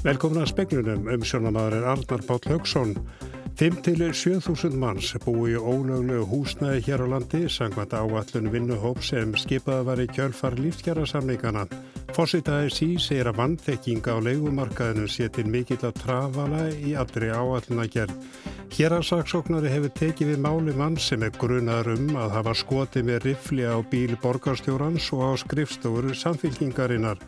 Velkomin að spegnunum um sjónamaðurinn Arnar Páll Haugsson. 5-7.000 manns búi í ólöglegu húsnæði hér á landi sangvænt áallun vinnuhóp sem skipaði var í kjölfar lífskjara samleikana. Fossitaði sí segir að vannþekkinga á leikumarkaðinu sé til mikill að trafala í allri áallun að gerð. Hér að saksóknari hefur tekið við máli mann sem er grunar um að hafa skotið með rifli á bíl borgarstjórans og á skrifstofur samfélkingarinnar.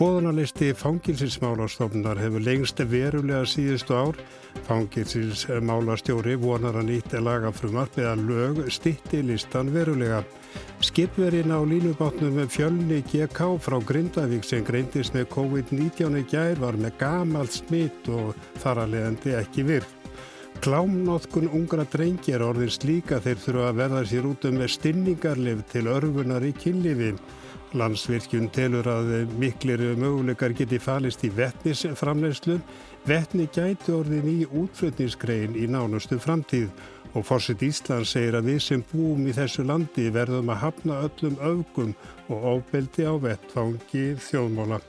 Bóðunarlisti fangilsinsmálastofnunar hefur lengst verulega síðustu ár. Fangilsinsmálastjóri vonar að nýtt lagafrumar beða lög stitti listan verulega. Skipverinn á línubátnum fjölni GK frá Grindavík sem greindist með COVID-19 í gær var með gamalt smitt og þar að leiðandi ekki virk. Klámnótkun ungra drengi er orðin slíka þeir þurfa að verða sér út um með stinningarlif til örfunar í kynlifi. Landsvirkjun telur að miklir möguleikar geti falist í vettnisframleyslu. Vettni gæti orðin í útflutningsgrein í nánustu framtíð og Fórsett Ísland segir að við sem búum í þessu landi verðum að hafna öllum öfgum og ábeldi á vettfangi þjóðmóla.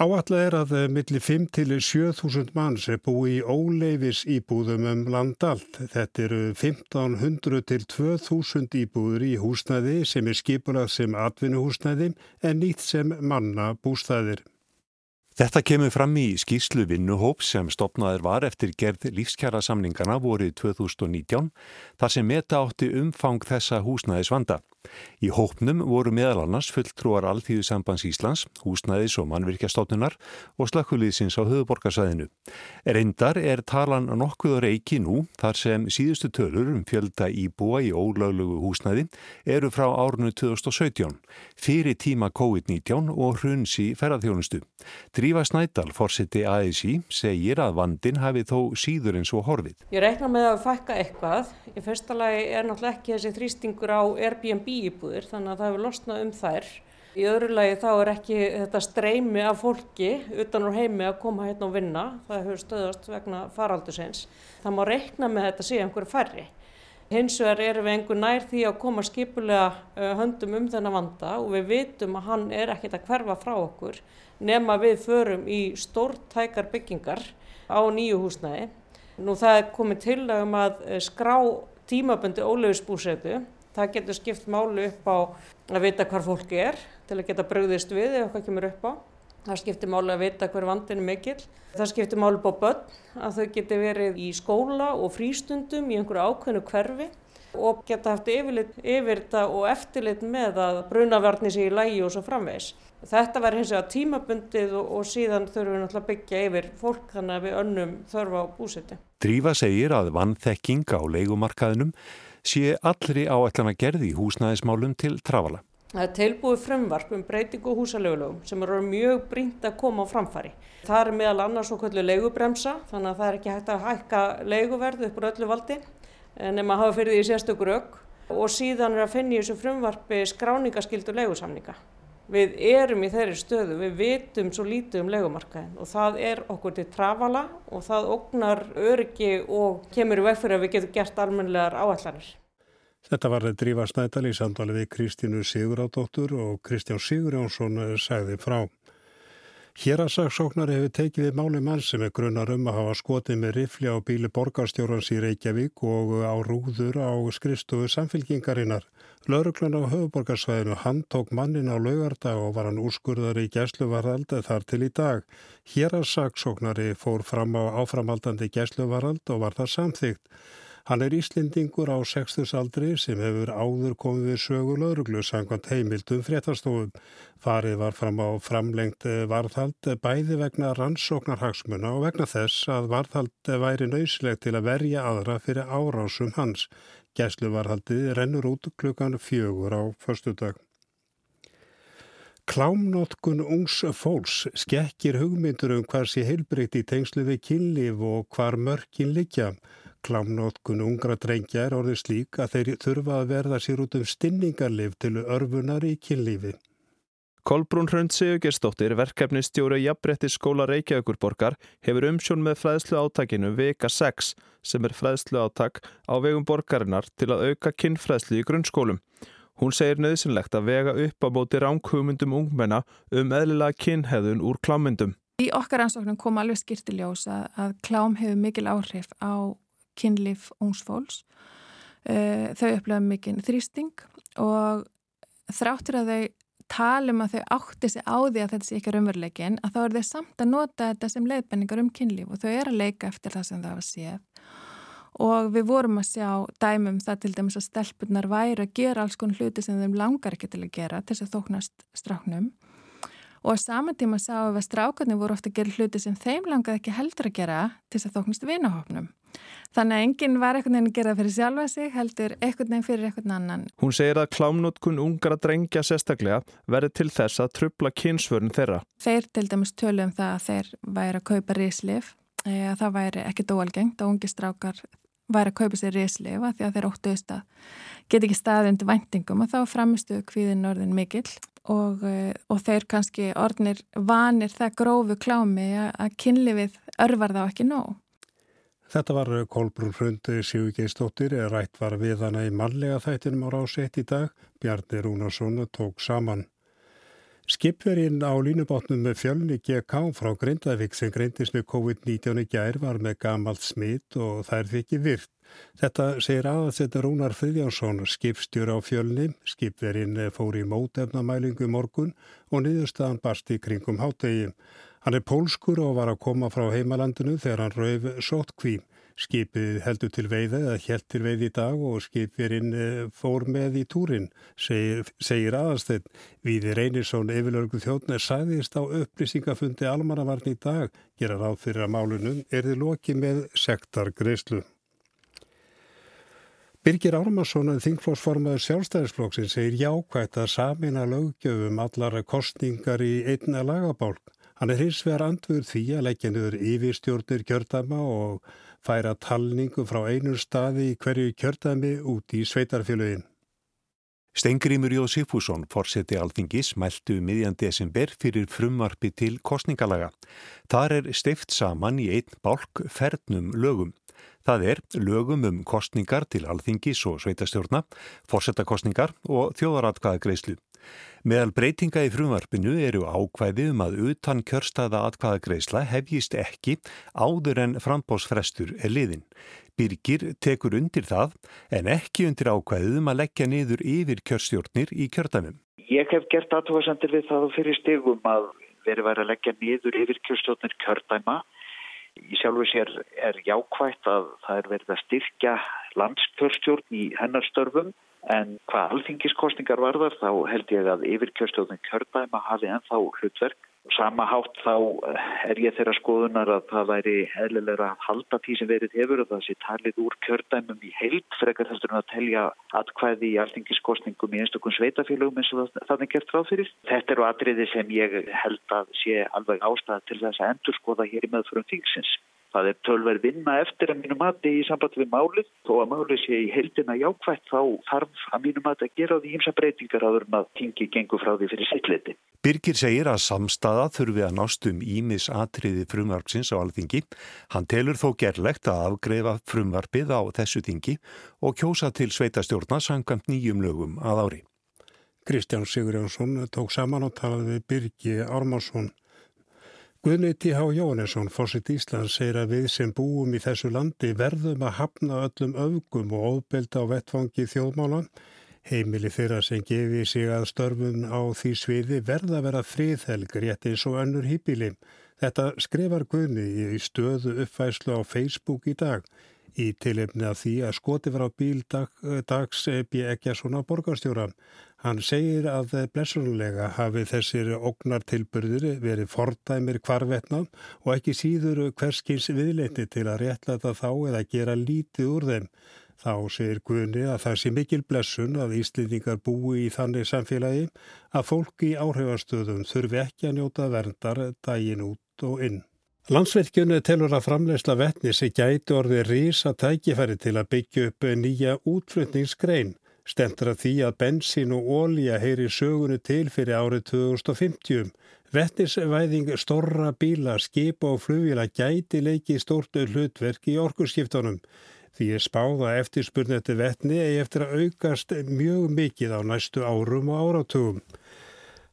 Áallega er að millir 5 til 7.000 manns er búið í óleifis íbúðum um landalt. Þetta eru 1500 til 2000 íbúður í húsnæði sem er skipulað sem atvinnuhúsnæði en nýtt sem manna bústæðir. Þetta kemur fram í skýrslu vinnuhóp sem stopnaður var eftir gerð lífskjara samningana vorið 2019 þar sem meta átti umfang þessa húsnæðis vanda. Í hópnum voru meðal annars fulltrúar Alþýðusambands Íslands, húsnæðis og mannvirkjastofnunar og slakkulíðsins á höfuborgarsæðinu. Reyndar er talan nokkuður eiki nú þar sem síðustu tölur um fjölda íbúa í ólöglugu húsnæði eru frá árunu 2017, fyrir tíma COVID-19 og hrunsi ferðarþjónustu. Drífa Snædal, fórseti ASI, segir að vandin hafi þó síður eins og horfið. Ég reikna með að fækka eitthvað. Í fyrsta lagi er náttúrulega ekki þessi þrýstingur á Airbnb íbúðir þannig að það hefur losnað um þær. Í öðru lagi þá er ekki þetta streymi af fólki utan úr heimi að koma hérna og vinna. Það hefur stöðast vegna faraldusins. Það má reikna með þetta síðan einhverju færri. Hins vegar erum við einhver nær því að koma skipulega höndum um þennan vanda og við vitum að hann er ekkit að hverfa frá okkur nema við förum í stórtækar byggingar á nýju húsnæði. Nú það er komið til að skrá tímaböndi óleifisbúsetu Það getur skipt málu upp á að vita hvar fólki er til að geta bröðist við ef eitthvað kemur upp á. Það skiptir málu að vita hver vandin er mikill. Það skiptir málu upp á börn að þau geti verið í skóla og frístundum í einhverju ákveðnu hverfi og geta haft yfirlit, yfir þetta og eftirlit með að brunavarni sé í lægi og svo framvegs. Þetta verður hins vegar tímabundið og, og síðan þurfum við náttúrulega að byggja yfir fólk þannig að við önnum þörfa á búseti. Drífa segir að vannþekking á leikumarkaðinum sé allri áætlana gerði í húsnæðismálum til trafala. Það er tilbúið frumvarp um breytingu húsalögulögum sem eru mjög brínt að koma á framfari. Það er meðal annars okkur leigubremsa þannig að það er ekki hægt að hækka leiguverð upp úr öllu valdi nema að hafa fyrir því sérstökur auk og síðan er að finna í þessu frumvarpi skráningaskildu leigusamninga. Við erum í þeirri stöðu, við vitum svo lítið um legumarkaðin og það er okkur til trafala og það ógnar öryggi og kemur í veg fyrir að við getum gert almenlegar áallanir. Þetta var Drífa Snædal í samtali við Kristínu Sigurádóttur og Kristján Sigurjónsson sagði frá. Hérasagsóknar hefur tekið við máli mann sem er grunnar um að hafa skotið með rifli á bíli borgarstjórnans í Reykjavík og á rúður á skrifstofu samfélkingarinnar. Lauruglan á höfuborgarsvæðinu handtók mannin á laugardag og var hann úrskurðar í gæsluvarald þar til í dag. Hér að saksóknari fór fram á áframaldandi gæsluvarald og var það samþygt. Hann er Íslendingur á 60 aldri sem hefur áður komið við sögu lauruglu sangant heimildum fréttastofum. Farið var fram á framlengt varðhald bæði vegna rannsóknarhagsmuna og vegna þess að varðhald væri nöysilegt til að verja aðra fyrir árásum hans. Gæsluvarhaldið rennur út klukkan fjögur á förstu dag. Klámnótkun ungs fólks skekkir hugmyndur um hvar sé heilbreytt í tengslu við kynlíf og hvar mörkin liggja. Klámnótkun ungra drengja er orðið slík að þeir þurfa að verða sér út um stinningarlif til örfunar í kynlífi. Kolbrún Hrönd Sigurgerstóttir, verkefnistjóru Jafnbrettis skóla Reykjavíkurborgar, hefur umsjón með fræðslu átakinu Vika 6 sem er fræðslu átak á vegum borgarinnar til að auka kinnfræðslu í grunnskólum. Hún segir nöðsynlegt að vega upp á móti ránkhugmyndum ungmenna um eðlilega kynheðun úr klámyndum. Í okkar ansóknum kom alveg skýrtiljós að, að klám hefur mikil áhrif á kynlif ungsfólks. Uh, þau upplöfum mikil þrýsting og þráttur að þau talum að þau átti sig á því að þetta sé ekki raunveruleikin að þá er þau samt að nota þetta sem leiðbenningar um kynlíf og þau er að leika eftir það sem það var séð. Og við vorum að sjá dæmum það til dæmis að stelpunar væri að gera alls konar hluti sem þeim langar ekki til að gera til þess að þóknast stráknum og á saman tíma sáum við að strákarnir voru ofta að gera hluti sem þeim langaði ekki heldur að gera til þess að þóknast vinahopnum. Þannig að enginn var einhvern veginn að gera fyrir sjálfa sig heldur einhvern veginn fyrir einhvern annan. Hún segir að klámnótkun ungar að drengja sérstaklega verði til þess að trubla kynsvörn þeirra. Þeir til dæmis tölu um það að þeir væri að kaupa rislif, eh, að það væri ekki dóalgengt og ungi strákar væri að kaupa sér rislif að því að þeir óttuðist að geta ekki staðið undir væntingum og þá framistu kvíðin orðin mikill og, eh, og þeir kannski orðnir vanir það grófu klámi að kynlifið örvar þá ekki nóg. Þetta var Kolbrún Hrundi Sigurgeistóttir eða rætt var við hana í mannlega þættinum á rásett í dag. Bjarni Rúnarsson tók saman. Skipverinn á línubátnum með fjölni GK frá Grindavík sem greindist með COVID-19 í gær var með gamalt smitt og það er því ekki virt. Þetta segir aðasettur Rúnar Friðjánsson, skipstjór á fjölni. Skipverinn fór í mótefnamælingu morgun og niðurstaðan barst í kringum hátegi. Hann er pólskur og var að koma frá heimalandinu þegar hann rauf sótkvím. Skipið heldur til veiða eða held til veið í dag og skipirinn fór með í túrin, segir, segir aðasteynd. Víði Reynisson, yfirlörgu þjóðn, sæðist á upplýsingafundi almannavarn í dag, gera ráð fyrir að málunum, er þið loki með sektargreyslu. Birgir Ármarsson, þingflósformaður sjálfstæðisflóksin, segir jákvægt að samina lögjöfum allar kostningar í einna lagabálk. Hann er hins vegar andfur því að leggja niður yfirstjórnir kjördama og færa talningu frá einur staði í hverju kjördami út í sveitarfélögin. Stengrimur Jósifússon, forseti alþingis, mæltu um miðjan desember fyrir frumvarpi til kostningalaga. Þar er steift saman í einn bálk fernum lögum. Það er lögum um kostningar til alþingis og sveitastjórna, fórsetakostningar og þjóðaratkvæðagreyslu. Meðal breytinga í frumvarpinu eru ákvæði um að utan kjörstaða atkvæðagreysla hefjist ekki áður en frambósfrestur er liðin. Birgir tekur undir það en ekki undir ákvæðið um að leggja niður yfir kjörstjórnir í kjördæmum. Ég hef gert aðtóðasendir við það fyrir stegum að verið væri að leggja niður yfir kjörstjórnir kjördæma Í sjálfu sér er jákvægt að það er verið að styrkja landskjörstjórn í hennarstörfum en hvað alþingiskostningar varðar þá held ég að yfirkjörstjórnum kjördæma hafi ennþá hlutverk. Sama hátt þá er ég þeirra skoðunar að það væri eðlilega að halda því sem verið hefur og það sé talið úr kjördæmum í heilt frekar þessum að telja atkvæði í alþingiskostningum í einstakun sveitafélögum eins og það er gert ráð fyrir. Þetta eru atriði sem ég held að sé alveg ástæða til þess að endur skoða hér í meðförum þingsins. Það er tölverð vinna eftir að mínu mati í samband við málið. Þó að málið sé í heldina jákvægt þá þarf að mínu mati að gera því ímsa breytingar áður en að tingi gengur frá því fyrir sittliti. Birgir segir að samstaða þurfi að nást um ímis atriði frumvarpsins á alþingi. Hann telur þó gerlegt að afgreifa frumvarpið á þessu tingi og kjósa til sveitastjórna sangant nýjum lögum að ári. Kristján Sigurjónsson tók saman og talaði við Birgi Ármarsson. Guðni T.H. Jónesson, fósitt Íslands, segir að við sem búum í þessu landi verðum að hafna öllum öfgum og óbelda á vettfangi þjóðmálan. Heimili þeirra sem gefi sig að störfun á því sviði verða að vera friðhelg rétt eins og önnur hýpili. Þetta skrifar Guðni í stöðu uppfæslu á Facebook í dag í tilefni að því að skoti var á bíl dag, dags B. Ekjarsson á borgarstjóran. Hann segir að blessunulega hafi þessir ógnartilburðir verið fordæmir hvarvetnað og ekki síður hverskins viðleitni til að réttlæta þá eða gera lítið úr þeim. Þá segir Guðni að það sé mikil blessun að Íslendingar búi í þannig samfélagi að fólk í áhrifastöðum þurfi ekki að njóta verndar daginn út og inn. Landsverkjunu telur að framlegsla vettni sem gæti orði rísa tækifæri til að byggja upp nýja útflutningsgrein. Stemtur að því að bensín og ólja heyri sögunu til fyrir árið 2050. Vetnisvæðing storra bíla, skipa og flugvila gæti leiki stórtu hlutverk í orkurskiptunum. Því er spáða eftirspurn eftir vettni eigi eftir að aukast mjög mikið á næstu árum og áratugum.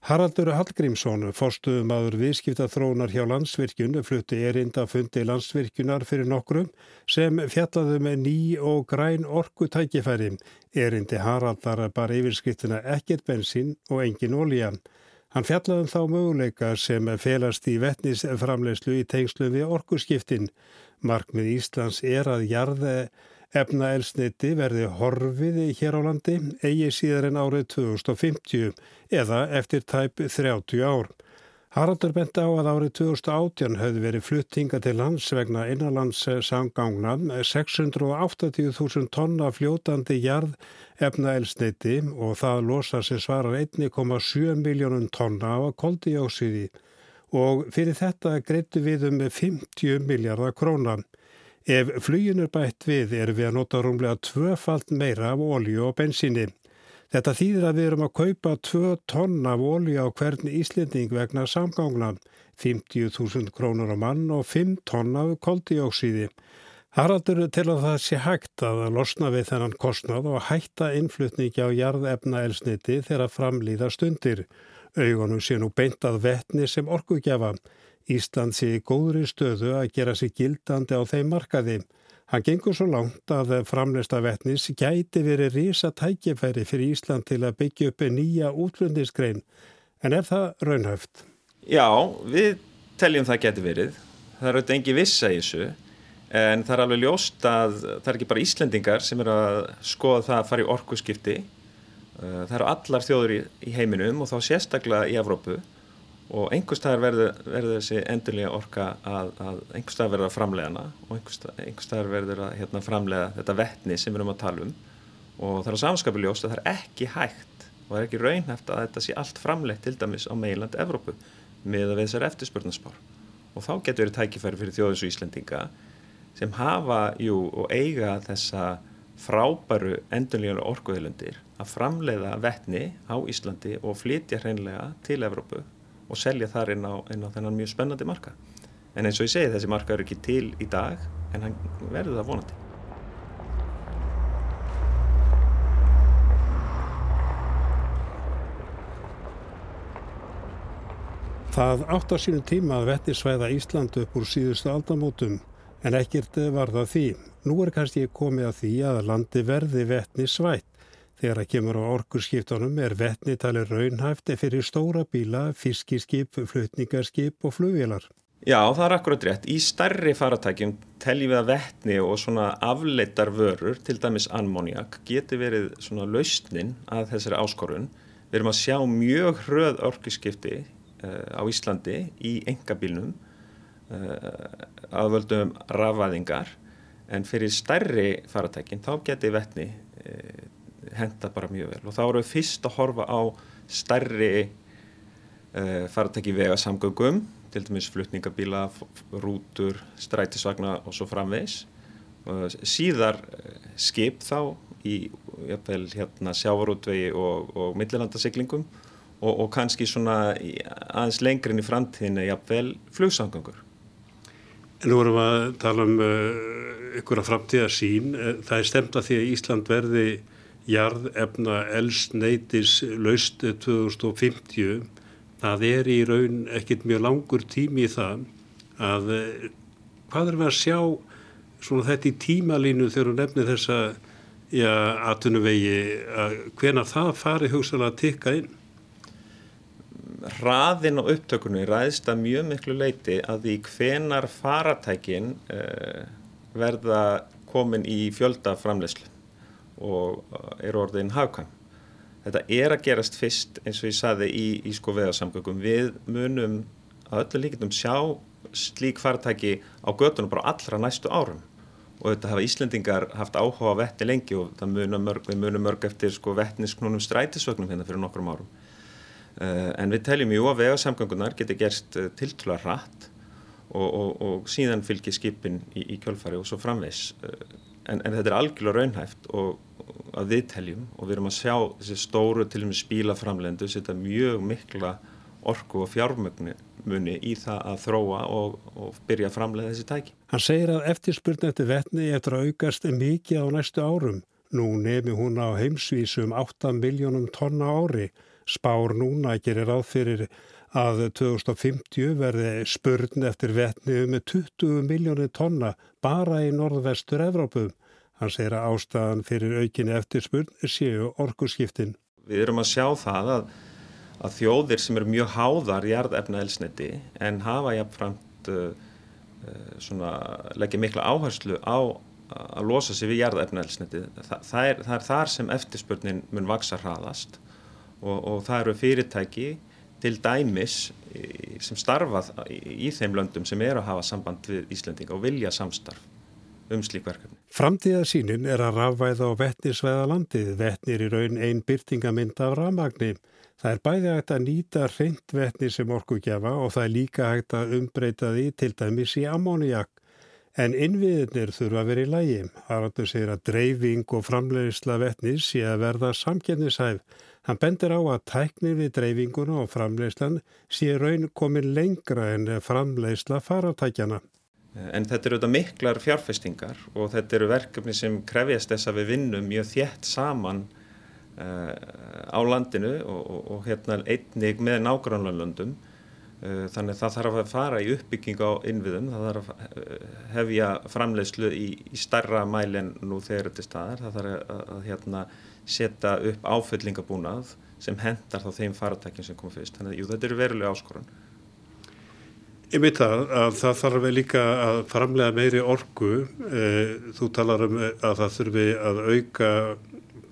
Haraldur Hallgrímsson, forstuðum aður viðskipta þróunar hjá landsvirkjun, flutti erinda fundi landsvirkjunar fyrir nokkrum sem fjallaðu með ný og græn orkutækifæri. Erindi Haraldar bara yfirskriftina ekkert bensín og engin ólíja. Hann fjallaðum þá möguleika sem felast í vettnisframleyslu í tengslu við orkuskiptin. Markmið Íslands er að jarða efnaelsniti verði horfið hér á landi eigi síðar en árið 2050 eða eftir tæp 30 ár. Haraldur bent á að árið 2018 höfði verið fluttinga til lands vegna innanlands sangangna 680.000 tonna fljótandi jarð efnaelsniti og það losa sem svarar 1,7 miljónum tonna á koldíósiði og fyrir þetta greittu við um 50 miljardar krónan. Ef flugin er bætt við er við að nota rúmlega tvöfalt meira af ólíu og bensíni. Þetta þýðir að við erum að kaupa 2 tonn af ólíu á hvern íslending vegna samgangnan, 50.000 krónur á mann og 5 tonn af koldíóksíði. Haraldur til að það sé hægt að losna við þennan kostnað og hætta innflutningi á jarðefna elsniti þegar framlýða stundir. Augunum sé nú beintað vettni sem orkugjafa. Ísland sé í góðri stöðu að gera sig gildandi á þeim markaði. Hann gengur svo langt að framleista vettnis gæti verið rísa tækifæri fyrir Ísland til að byggja upp nýja útlundiskrein. En er það raunhöft? Já, við teljum það geti verið. Það er auðvitað engi vissa í þessu. En það er alveg ljóst að það er ekki bara Íslendingar sem er að skoða það að fara í orkuskipti. Það eru allar þjóður í heiminum og þá sérstaklega í Evrópu og einhverstaðar verður, verður þessi endurlega orka að, að einhverstaðar verður að framlega hana og einhverstaðar verður að hérna, framlega þetta vettni sem við erum að tala um. Og það er samskapið ljóst að það er ekki hægt og það er ekki raunhæft að þetta sé allt framlegt til dæmis á meilandi Evrópu með að við þessar eftirspurnaspár og þá getur verið tækifæri fyrir þjóðis og Íslendinga sem hafa jú, og eiga þessa frábæru endurlega orkuðilundir að framleiða vettni á Íslandi og flytja hreinlega til Evrópu og selja þar inn á, inn á þennan mjög spennandi marka. En eins og ég segi þessi marka eru ekki til í dag en hann verður það vonandi. Það átt á sínum tíma að vetti svæða Ísland upp úr síðustu aldamótum en ekkert var það því. Nú er kannski komið að því að landi verði vettni svætt Þegar að kemur á orkurskiptunum er vettni talið raunhæfti fyrir stóra bíla, fiskiskip, flutningarskip og flugvélar. Já, það er akkurat rétt. Í starri faratækjum teljum við að vettni og svona afleitar vörur, til dæmis ammoniak, geti verið svona lausnin að þessari áskorun. Við erum að sjá mjög hröð orkurskipti uh, á Íslandi í engabílnum uh, að völdum rafæðingar en fyrir starri faratækjum þá geti vettni uh, henda bara mjög vel. Og þá erum við fyrst að horfa á stærri uh, faratæki vega samgöngum til dæmis flutningabíla, rútur, strætisvagna og svo framvegs uh, síðar uh, skip þá í jafnvel, hérna, sjávarútvegi og, og millilandasiklingum og, og kannski svona aðeins lengrin í framtíðinu jafnvel flugsamgöngur. Nú erum við að tala um ykkur að framtíðarsín það er stemt að því að Ísland verði jarðefna elsneitis laust 2050 það er í raun ekkit mjög langur tími í það að eh, hvað er við að sjá svona þetta í tímalínu þegar hún nefnir þessa ja, atunuvegi að hvena það fari hugsalega að tikka inn? Raðin og upptökunni ræðist að mjög miklu leiti að því hvenar faratækin uh, verða komin í fjöldaframleyslu og uh, er orðin hafkvæm. Þetta er að gerast fyrst eins og ég saði í, í sko veðarsamgöngum. Við munum að öllu líkindum sjá slík fartæki á göttunum bara allra næstu árum og þetta hafa Íslendingar haft áhuga á vetti lengi og það munum mörg, munum mörg eftir sko vetnisknúnum strætisvögnum hérna fyrir nokkrum árum. Uh, en við teljum jú að veðarsamgöngunar getur gerst uh, tiltúlega hratt og, og, og síðan fylgir skipin í, í kjölfari og svo framvegs. Uh, en, en þetta er algjörlega raunhæft og að við teljum og við erum að sjá þessi stóru til og með spílaframlendu setja mjög mikla orku og fjármögnu í það að þróa og, og byrja að framlega þessi tæki. Hann segir að eftirspurn eftir vetni eftir að aukast mikið á næstu árum. Nú nefni hún á heimsvísum 8 miljónum tonna ári. Spár núna gerir ráð fyrir að 2050 verði spurn eftir vetni um 20 miljónir tonna bara í norðvestur Evrópum. Hann segir að ástæðan fyrir aukinni eftirspurn séu orkuskiptin. Við erum að sjá það að, að þjóðir sem eru mjög háðar í jarðefna elsniti en hafa jafnframt uh, uh, leggja mikla áherslu á að losa sig við jarðefna elsniti. Þa, það, það er þar sem eftirspurnin mun vaksa hraðast og, og það eru fyrirtæki til dæmis sem starfað í þeim löndum sem eru að hafa samband við Íslandinga og vilja samstarf um slík verkefni. Framtíðasínin er að rafvæða á vettnisveða landið. Vettnir í raun einn byrtingamind af rafmagni. Það er bæði hægt að nýta reynd vettni sem orkugjafa og það er líka hægt að umbreyta því til dæmis í ammóniak. En innviðinir þurfa að vera í lægi. Haraldur segir að dreifing og framleiðisla vettnis sé að verða samkennishæf. Hann bendir á að tæknir við dreifinguna og framleiðslan sé raun komin lengra en framleiðsla faratækjana. En þetta eru auðvitað miklar fjárfestingar og þetta eru verkefni sem krefjast þess að við vinnum mjög þjætt saman uh, á landinu og, og, og hérna einnig með nágrannlandum. Eh, þannig að það þarf að fara í uppbygging á innviðum, það þarf að eh, hefja framleiðslu í, í starra mæli en nú þegar þetta er staðar. Það þarf að, að hérna, setja upp áföllingabúnað sem hendar þá þeim faratækjum sem kom fyrst. Þannig að jú, þetta eru verulega áskorun. Ég veit það að það þarf líka að framlega meiri orgu. Eh, þú talar um að það þurfi að auka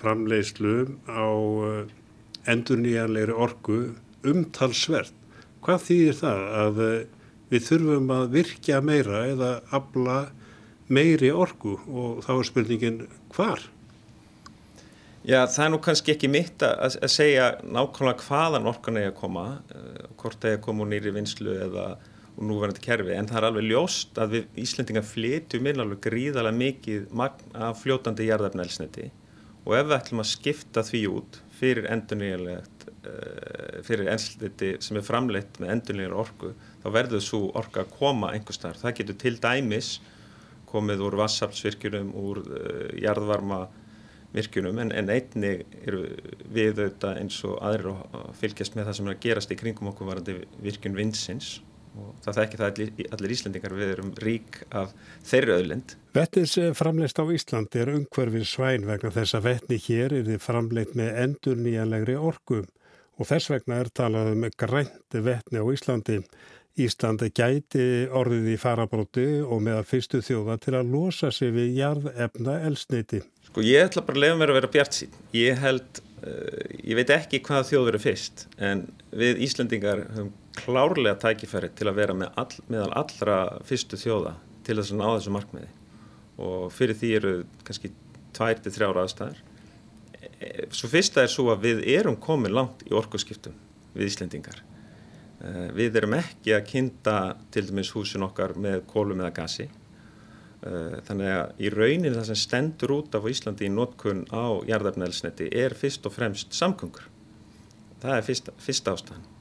framleiðslu á eh, endur nýjanleiri orgu umtalsvert. Hvað þýðir það að eh, við þurfum að virkja meira eða abla meiri orgu og þá er spurningin hvar? Já, það er nú kannski ekki mitt að, að segja nákvæmlega hvaðan orkan er að koma, hvort það er að koma úr nýri vinslu eða og núverandi kerfi. En það er alveg ljóst að við Íslendingar flytjum inn alveg gríðarlega mikið magn af fljótandi jarðarfnælsniti og ef við ætlum að skipta því út fyrir endurnýjanlegt uh, fyrir ennsliti sem er framleitt með endurnýjar orku þá verður svo orka að koma einhver starf. Það getur til dæmis komið úr vassaftsvirkjunum, úr uh, jarðvarma virkjunum en, en einni eru við auðvitað eins og aðrir að fylgjast með það sem er að gerast í kringum okkur varandi virkjun vinsins og það þekki það allir, allir Íslandingar við erum rík af þeirri öðlind. Vettis framleist á Íslandi er umhverfið svæn vegna þess að vettni hér er þið framleitt með endur nýjanlegri orkum og þess vegna er talað um grænt vettni á Íslandi. Íslandi gæti orðið í farabróti og meða fyrstu þjóða til að losa sig við jarðefna elsneiti. Sko ég ætla bara að lefa mér að vera bjart sín. Ég held, uh, ég veit ekki hvaða þjóður er fyrst en við Íslandingar höfum klárlega tækifæri til að vera með all, meðal allra fyrstu þjóða til þess að ná þessu markmiði og fyrir því eru kannski tvær til þrjára aðstæðar. E, svo fyrsta er svo að við erum komin langt í orkuskiptum við Íslendingar. E, við erum ekki að kynnta til dæmis húsin okkar með kólum eða gasi. E, þannig að í raunin það sem stendur út af Íslandi í notkun á jarðarfnælsneti er fyrst og fremst samgöngur. Það er fyrsta, fyrsta ástæðan.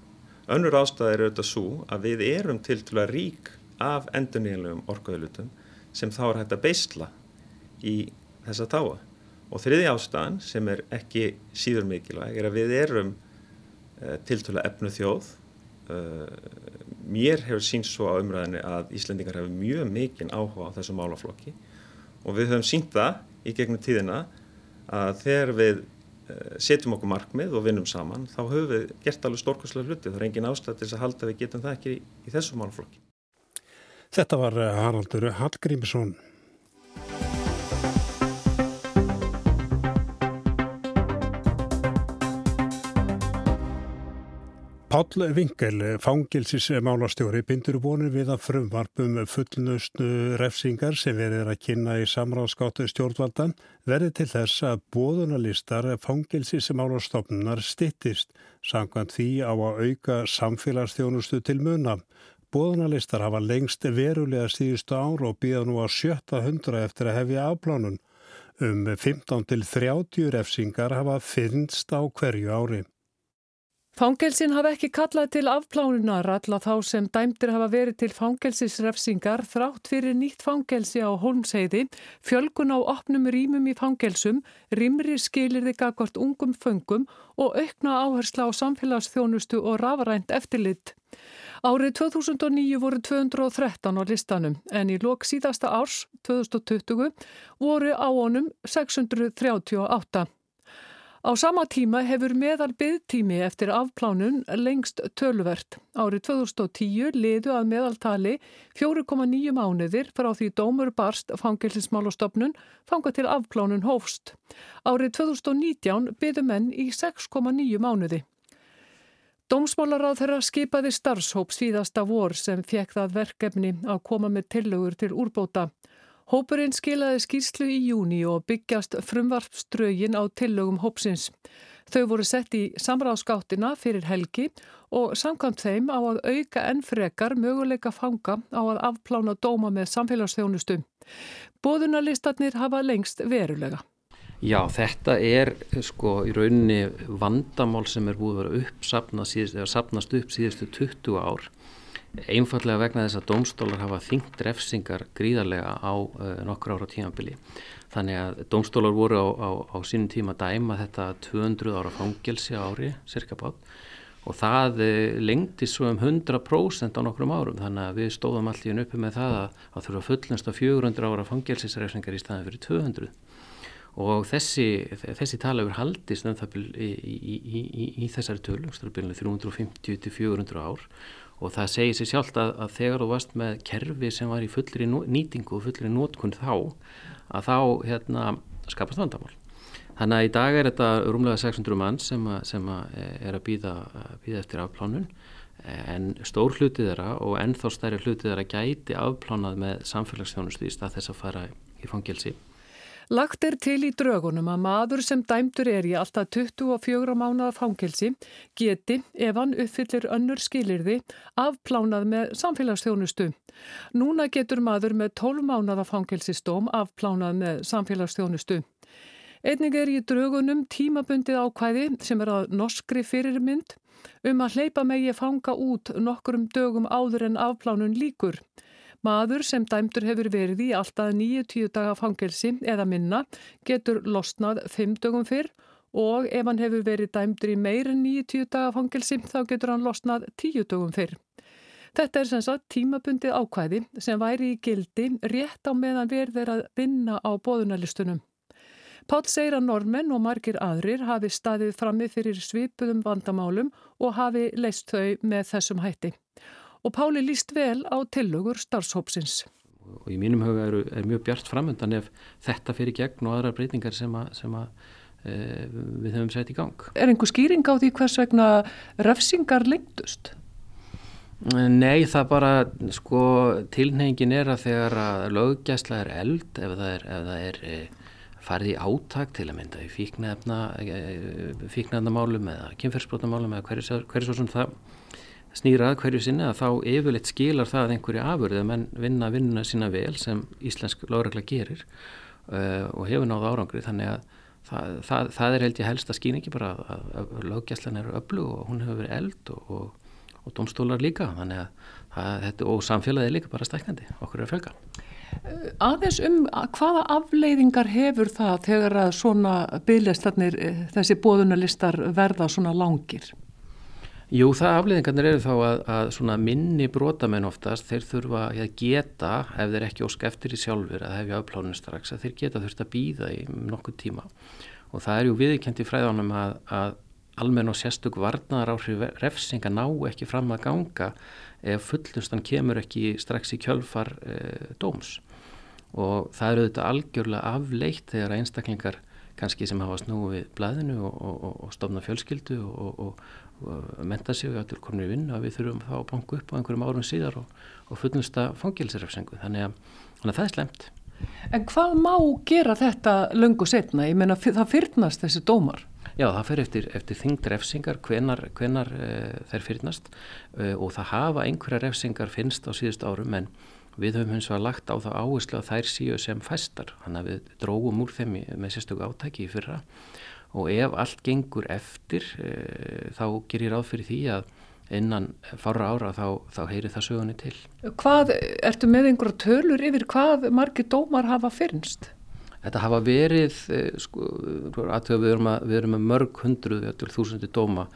Önnur ástæða er auðvitað svo að við erum til að rík af endurníðanlegum orkuðlutum sem þá er hægt að beisla í þessa táa. Og þriði ástæðan sem er ekki síður mikilvæg er að við erum uh, til til að efnu þjóð. Uh, mér hefur sínt svo á umræðinni að Íslendingar hefur mjög mikinn áhuga á þessu málaflokki. Og við höfum sínt það í gegnum tíðina að þegar við Eh, setjum okkur markmið og vinnum saman þá höfum við gert alveg stórkoslega hluti. Það er engin ástæð til þess að halda við getum það ekki í, í þessu málflokki Þetta var eh, Haraldur Hallgrímsson Páll Vinkel, fangilsismálastjóri, bindur vonið við að frumvarpum fullnustu refsingar sem verið að kynna í samráðskáttu stjórnvaldan verði til þess að bóðunarlistar fangilsismálastofnunar stittist, sangkvæmt því á að auka samfélagsstjónustu til muna. Bóðunarlistar hafa lengst verulega síðustu ár og býða nú á sjötta hundra eftir að hefja afplánun. Um 15 til 30 refsingar hafa finnst á hverju ári. Fangelsin hafa ekki kallað til afplánunar alla þá sem dæmdir hafa verið til fangelsisrefsingar þrátt fyrir nýtt fangelsi á Holmseiði, fjölgun á opnum rýmum í fangelsum, rýmri skilirði gagvart ungum föngum og aukna áhersla á samfélagsþjónustu og rafrænt eftirlit. Árið 2009 voru 213 á listanum en í lok síðasta árs, 2020, voru á honum 638. Á sama tíma hefur meðal byggtími eftir afplánun lengst tölvert. Árið 2010 liðu að meðaltali 4,9 mánuðir frá því dómur barst fangilsinsmálastofnun fanga til afplánun hófst. Árið 2019 byggðu menn í 6,9 mánuði. Dómsmálaráð þeirra skipaði starfshóp síðasta vor sem fekk það verkefni að koma með tillögur til úrbóta. Hópurinn skilaði skýrslu í júni og byggjast frumvarpströgin á tillögum hópsins. Þau voru sett í samráðskáttina fyrir helgi og samkvæmt þeim á að auka enn frekar möguleika fanga á að afplána dóma með samfélagsþjónustu. Bóðunarlistarnir hafa lengst verulega. Já, þetta er sko í rauninni vandamál sem er búið að vera uppsapnast, sapnast upp síðustu 20 ár einfallega vegna þess að domstólar hafa þingt refsingar gríðarlega á uh, nokkur ára tímabili. Þannig að domstólar voru á, á, á sínum tíma dæma þetta 200 ára fangelsi ári, cirka bát, og það uh, lengti svo um 100% á nokkrum árum. Þannig að við stóðum allir uppi með það að það þurfa fullnast á 400 ára fangelsisrefsingar í staðan fyrir 200 og þessi, þessi tala yfir haldist um það í, í, í, í þessari tölu, 350 til 400 ár og það segir sér sjálft að, að þegar þú varst með kerfi sem var í fullri nýtingu og fullri nótkunn þá að þá hérna, skapast vandamál. Þannig að í dag er þetta rúmlega 600 mann sem, a, sem a, er að býða eftir afplánun en stór hlutið þeirra og ennþá stærri hlutið þeirra gæti afplánað með samfélagsþjónustu í stað þess að fara í fangelsi. Lagt er til í draugunum að maður sem dæmdur er í alltaf 24 mánuða fangelsi geti, ef hann uppfyllir önnur skilirði, afplánað með samfélagsþjónustu. Núna getur maður með 12 mánuða fangelsistóm afplánað með samfélagsþjónustu. Einnig er í draugunum tímabundið ákvæði sem er að norskri fyrirmynd um að hleypa megi fanga út nokkurum dögum áður en afplánun líkur. Maður sem dæmdur hefur verið í alltaf 9-10 daga fangelsi eða minna getur losnað 5 dögum fyrr og ef hann hefur verið dæmdur í meir en 9-10 daga fangelsi þá getur hann losnað 10 dögum fyrr. Þetta er sem sagt tímabundið ákvæði sem væri í gildi rétt á meðan verður að vinna á bóðunarlistunum. Páll segir að normenn og margir aðrir hafi staðið frammi fyrir svipuðum vandamálum og hafi leist þau með þessum hætti og Páli líst vel á tillögur starfshópsins. Og í mínum huga er, er mjög bjart framöndan ef þetta fyrir gegn og aðra breytingar sem, a, sem a, e, við höfum sett í gang. Er einhver skýring á því hvers vegna refsingar lengtust? Nei, það bara, sko, tilnefingin er að þegar að löggæsla er eld, ef það er, ef það er e, farið í áttak til að mynda í fíknefna, e, eða kynferðsbrotamálum eða hverju, hverju svo sem það snýra að hverju sinni að þá yfirleitt skilar það einhverju afurðið að menn vinna vinnuna sína vel sem íslensk lágregla gerir uh, og hefur náðu árangri þannig að það, það, það er held ég helst að skýna ekki bara að, að, að löggjæslan eru öllu og hún hefur verið eld og, og, og domstólar líka þannig að þetta og samfélagið er líka bara stæknandi, okkur er að fjölga. Uh, aðeins um hvaða afleiðingar hefur það þegar að svona byggjastarnir, eh, þessi bóðunarlistar verða svona langir? Jú, það afleðingarnir eru þá að, að minni brotamenn oftast, þeir þurfa að geta, ef þeir ekki ósk eftir í sjálfur að hefja afplánun strax, að þeir geta þurft að býða í nokkuð tíma. Og það er ju viðkjönd í fræðanum að, að almenn og sérstök varnar áhrif refsinga ná ekki fram að ganga ef fullustan kemur ekki strax í kjölfar e, dóms. Og það eru þetta algjörlega afleitt þegar einstaklingar kannski sem hafa snúið blæðinu og, og, og stofna fjölskyldu og, menta sig og allir komin í vinn að við þurfum þá að banka upp á einhverjum árum síðar og, og fullnusta fangilsirafsengu þannig, þannig að það er slemt En hvað má gera þetta löngu setna? Ég menna það fyrnast þessi dómar. Já, það fer eftir, eftir þingd refsingar hvenar, hvenar e, þeir fyrnast e, og það hafa einhverja refsingar finnst á síðust árum en við höfum hins vegar lagt á það áherslu að þær síu sem fæstar, þannig að við drógum úr þeim með sérstöku átæki í fyrra og ef allt gengur eftir þá ger ég ráð fyrir því að innan fara ára þá, þá heyri það sögunni til. Hvað, ertu með einhverja tölur yfir hvað margir dómar hafa fyrnst? Þetta hafa verið, sko, aðtöðu við erum, að, við erum með mörg hundruð til þúsundi dóma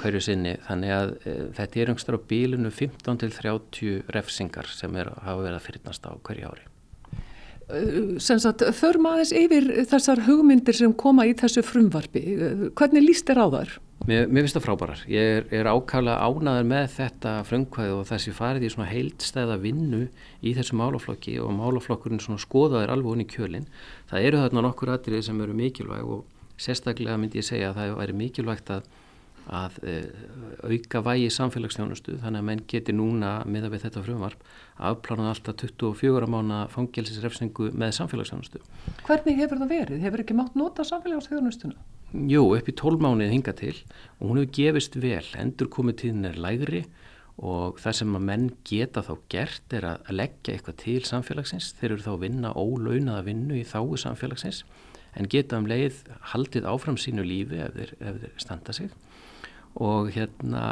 hverju sinni þannig að e, þetta er einhverstað á bílinu 15 til 30 refsingar sem er, hafa verið að fyrirnast á hverju ári. Sagt, förum aðeins yfir þessar hugmyndir sem koma í þessu frumvarfi. Hvernig líst þér á þar? Mér, mér finnst það frábærar. Ég er, er ákvæmlega ánaður með þetta frumkvæði og þessi farið í svona heildstæða vinnu í þessu málaflokki og málaflokkurinn svona skoðaður alveg unni kjölinn. Það eru þarna nokkur aðrið sem eru mikilvæg og sérstaklega myndi ég segja að það væri mikilvægt að að uh, auka vægi samfélagsstjónustu þannig að menn geti núna miða við þetta frumvarp afplánað alltaf 24 mánu fangelsisrefsingu með samfélagsstjónustu. Hvernig hefur það verið? Hefur ekki mátt nota samfélagsstjónustuna? Jú, upp í 12 mánuðið hinga til og hún hefur gefist vel, endur komið tíðin er lægri og það sem að menn geta þá gert er að leggja eitthvað til samfélagsins, þeir eru þá að vinna ólaunaða vinnu í þáu samfélagsins en geta um leið haldið áfram sínu lífi ef þeir, ef þeir standa sig og hérna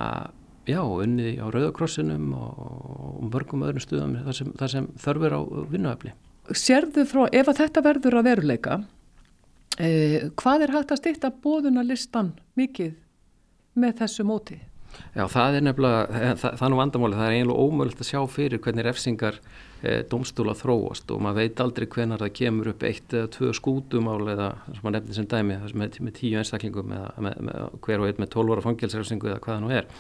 já, unnið á Rauðakrossinum og mörgum öðrum stuðum þar sem, sem þörfur á vinnuöfli. Sérðu frá, ef að þetta verður að veruleika, eh, hvað er hægt að styrta bóðuna listan mikið með þessu móti? Já, það er nefnilega, það, það er nú vandamáli, það er eiginlega ómögulegt að sjá fyrir hvernig refsingar e, domstóla þróast og maður veit aldrei hvenar það kemur upp eitt eða tvö skútumál eða sem maður nefnir sem dæmi, með, með tíu einstaklingum eða hver og einn með tólvora fangilsrefsingu eða hvaða nú er.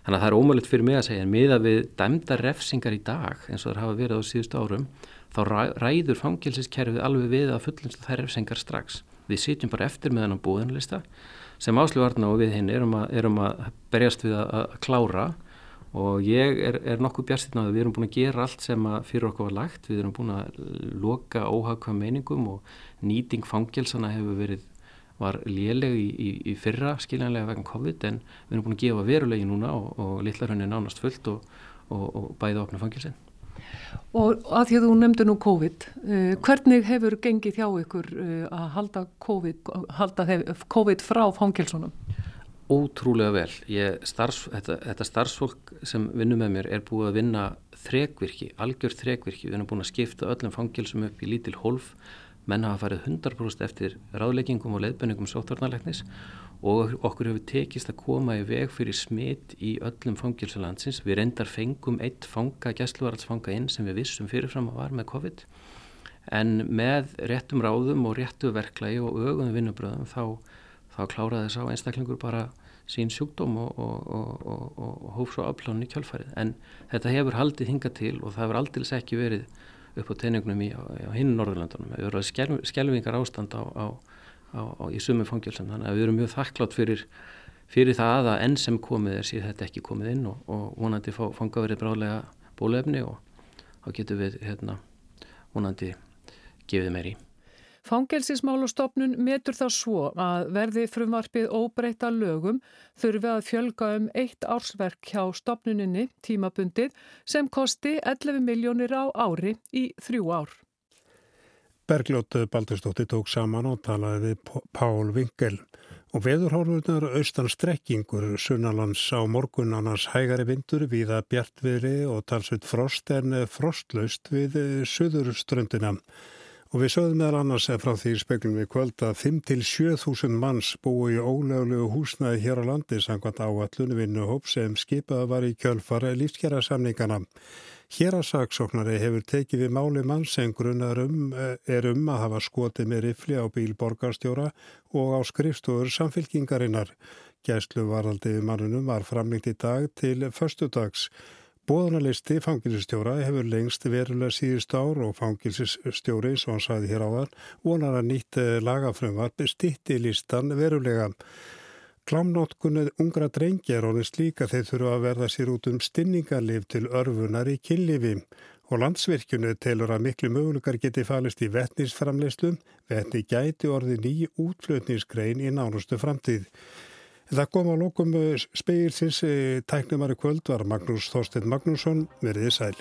Þannig að það er ómögulegt fyrir mig að segja, en miða við dæmda refsingar í dag eins og það hafa verið á síðustu árum, þá ræður fangilsiskerfið alveg við að fullumst þær refsingar strax. Við sitjum bara eftir með hennan búðanlista sem áslugvarna og við hinn erum erum að berjast við að, að klára og ég er, er nokkuð björnstinn á því við erum búin að gera allt sem fyrir okkur var lagt, við erum búin að loka óhagkvæm meiningum og nýting fangelsana hefur verið var léleg í, í, í fyrra skiljanlega vegna COVID en við erum búin að gefa verulegi núna og, og litlarhönni nánast fullt og, og, og bæða opna fangelsin. Og að því að þú nefndu nú COVID, uh, hvernig hefur gengið hjá ykkur uh, að halda COVID, halda COVID frá fangelsunum? Ótrúlega vel. Ég, starfs, þetta, þetta starfsfólk sem vinnur með mér er búið að vinna þrekvirki, algjör þrekvirki. Við erum búin að skipta öllum fangelsum upp í lítil hólf. Menn hafa farið 100% eftir ráðleggingum og leðbenningum sóttvarnarleiknis og okkur hefur tekist að koma í veg fyrir smitt í öllum fangilsulandsins. Við reyndar fengum eitt fanga, gæsluvaraldsfanga inn sem við vissum fyrirfram að var með COVID en með réttum ráðum og réttu verklagi og ögum vinnubröðum þá, þá kláraði að einstaklingur bara sín sjúkdóm og, og, og, og hóf svo afplánu í kjálfarið. En þetta hefur haldið hinga til og það hefur aldils ekki verið upp á teiningnum í, á, á hinn Norðurlandunum. Það hefur verið skelvingar ástand á, á á, á, í sumum fangilsum þannig að við erum mjög þakklátt fyrir, fyrir það að enn sem komið er síðan þetta ekki komið inn og, og vonandi fá, fanga verið brálega bólefni og þá getum við hérna, vonandi gefið meir í. Fangelsismálastofnun metur það svo að verði frumvarpið óbreyta lögum þurfi að fjölga um eitt ársverk hjá stopnuninni tímabundið sem kosti 11 miljónir á ári í þrjú ár. Bergljótt Baldurstóttir tók saman og talaði við Pál Vinkel og veðurhórfurnar austan strekkingur sunnalands á morgun annars hægari vindur við að bjartviðri og talsveit frost en frostlaust við söðurströndina. Og við sögðum meðal annars frá því speklum við kvöld að 5-7 manns búi í ólöglu húsnaði hér á landi sangvænt áallunum vinnuhóp sem skipaða var í kjölfara lífskjara samningana. Hérasaksóknari hefur tekið við máli mann sem grunnar um, eh, er um að hafa skotið með rifli á bíl borgarstjóra og á skrifstofur samfylkingarinnar. Gæslu varaldi mannunum var framlengt í dag til förstudags. Bóðanalisti fangilsistjóra hefur lengst verulega síðust ár og fangilsistjóri, svo hann sagði hér áðan, vonar að nýtt eh, lagafrömmar stitti listan verulega. Klámnótkunni ungra drengi er honum slíka þeir þurfa að verða sér út um stinningarlif til örfunar í kynlifi og landsvirkjunu telur að miklu möguleikar geti falist í vettnisframleyslu, vettni gæti orði ný útflutningsgrein í nánustu framtíð. Það kom á lókum speilsins, tæknumari kvöld var Magnús Þorstein Magnússon, verðið sæl.